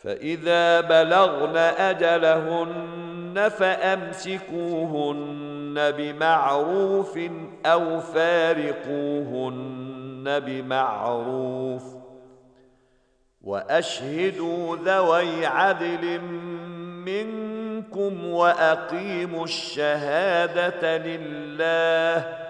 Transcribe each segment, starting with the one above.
فإذا بلغن أجلهن فأمسكوهن بمعروف أو فارقوهن بمعروف وأشهدوا ذوي عدل منكم وأقيموا الشهادة لله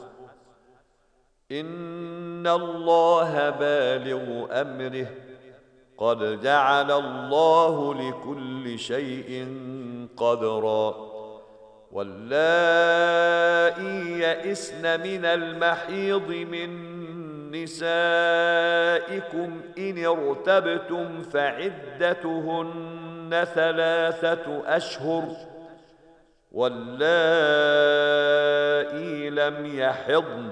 ان الله بالغ امره. قد جعل الله لكل شيء قدرا. واللائي يئسن من المحيض من نسائكم ان ارتبتم فعدتهن ثلاثة اشهر. واللائي لم يحضن.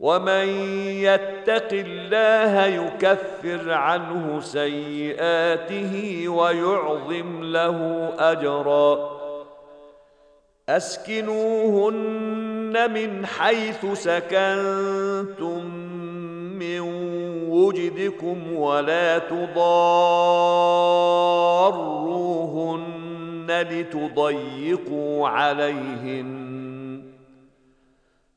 ومن يتق الله يكفر عنه سيئاته ويعظم له اجرا اسكنوهن من حيث سكنتم من وجدكم ولا تضاروهن لتضيقوا عليهن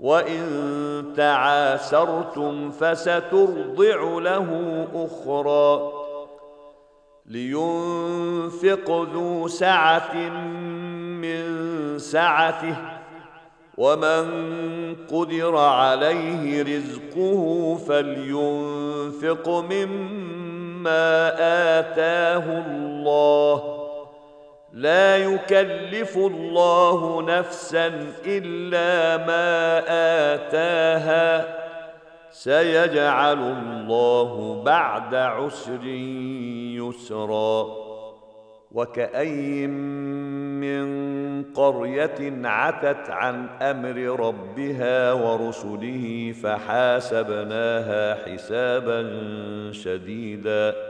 وان تعاسرتم فسترضع له أخرى لينفق ذو سعه من سعته ومن قدر عليه رزقه فلينفق مما اتاه الله لا يكلف الله نفسا إلا ما آتاها. سيجعل الله بعد عسر يسرا. وكأي من قرية عتت عن أمر ربها ورسله فحاسبناها حسابا شديدا.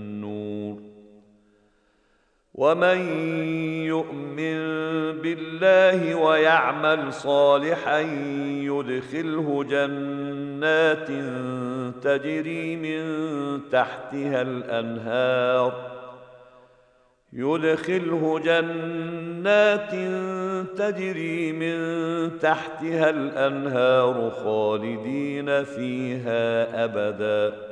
ومن يؤمن بالله ويعمل صالحا يدخله جنات تجري من تحتها الانهار يدخله جنات تجري من تحتها الانهار خالدين فيها ابدا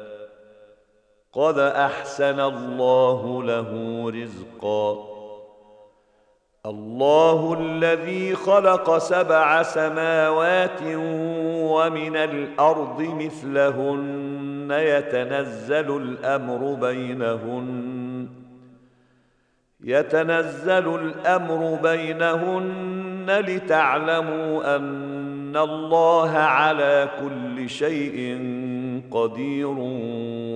قد احسن الله له رزقا. الله الذي خلق سبع سماوات ومن الأرض مثلهن يتنزل الامر بينهن. يتنزل الامر بينهن لتعلموا ان الله على كل شيء قدير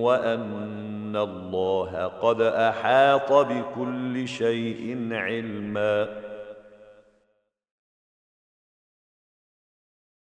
وأن الله قد أحاط بكل شيء علما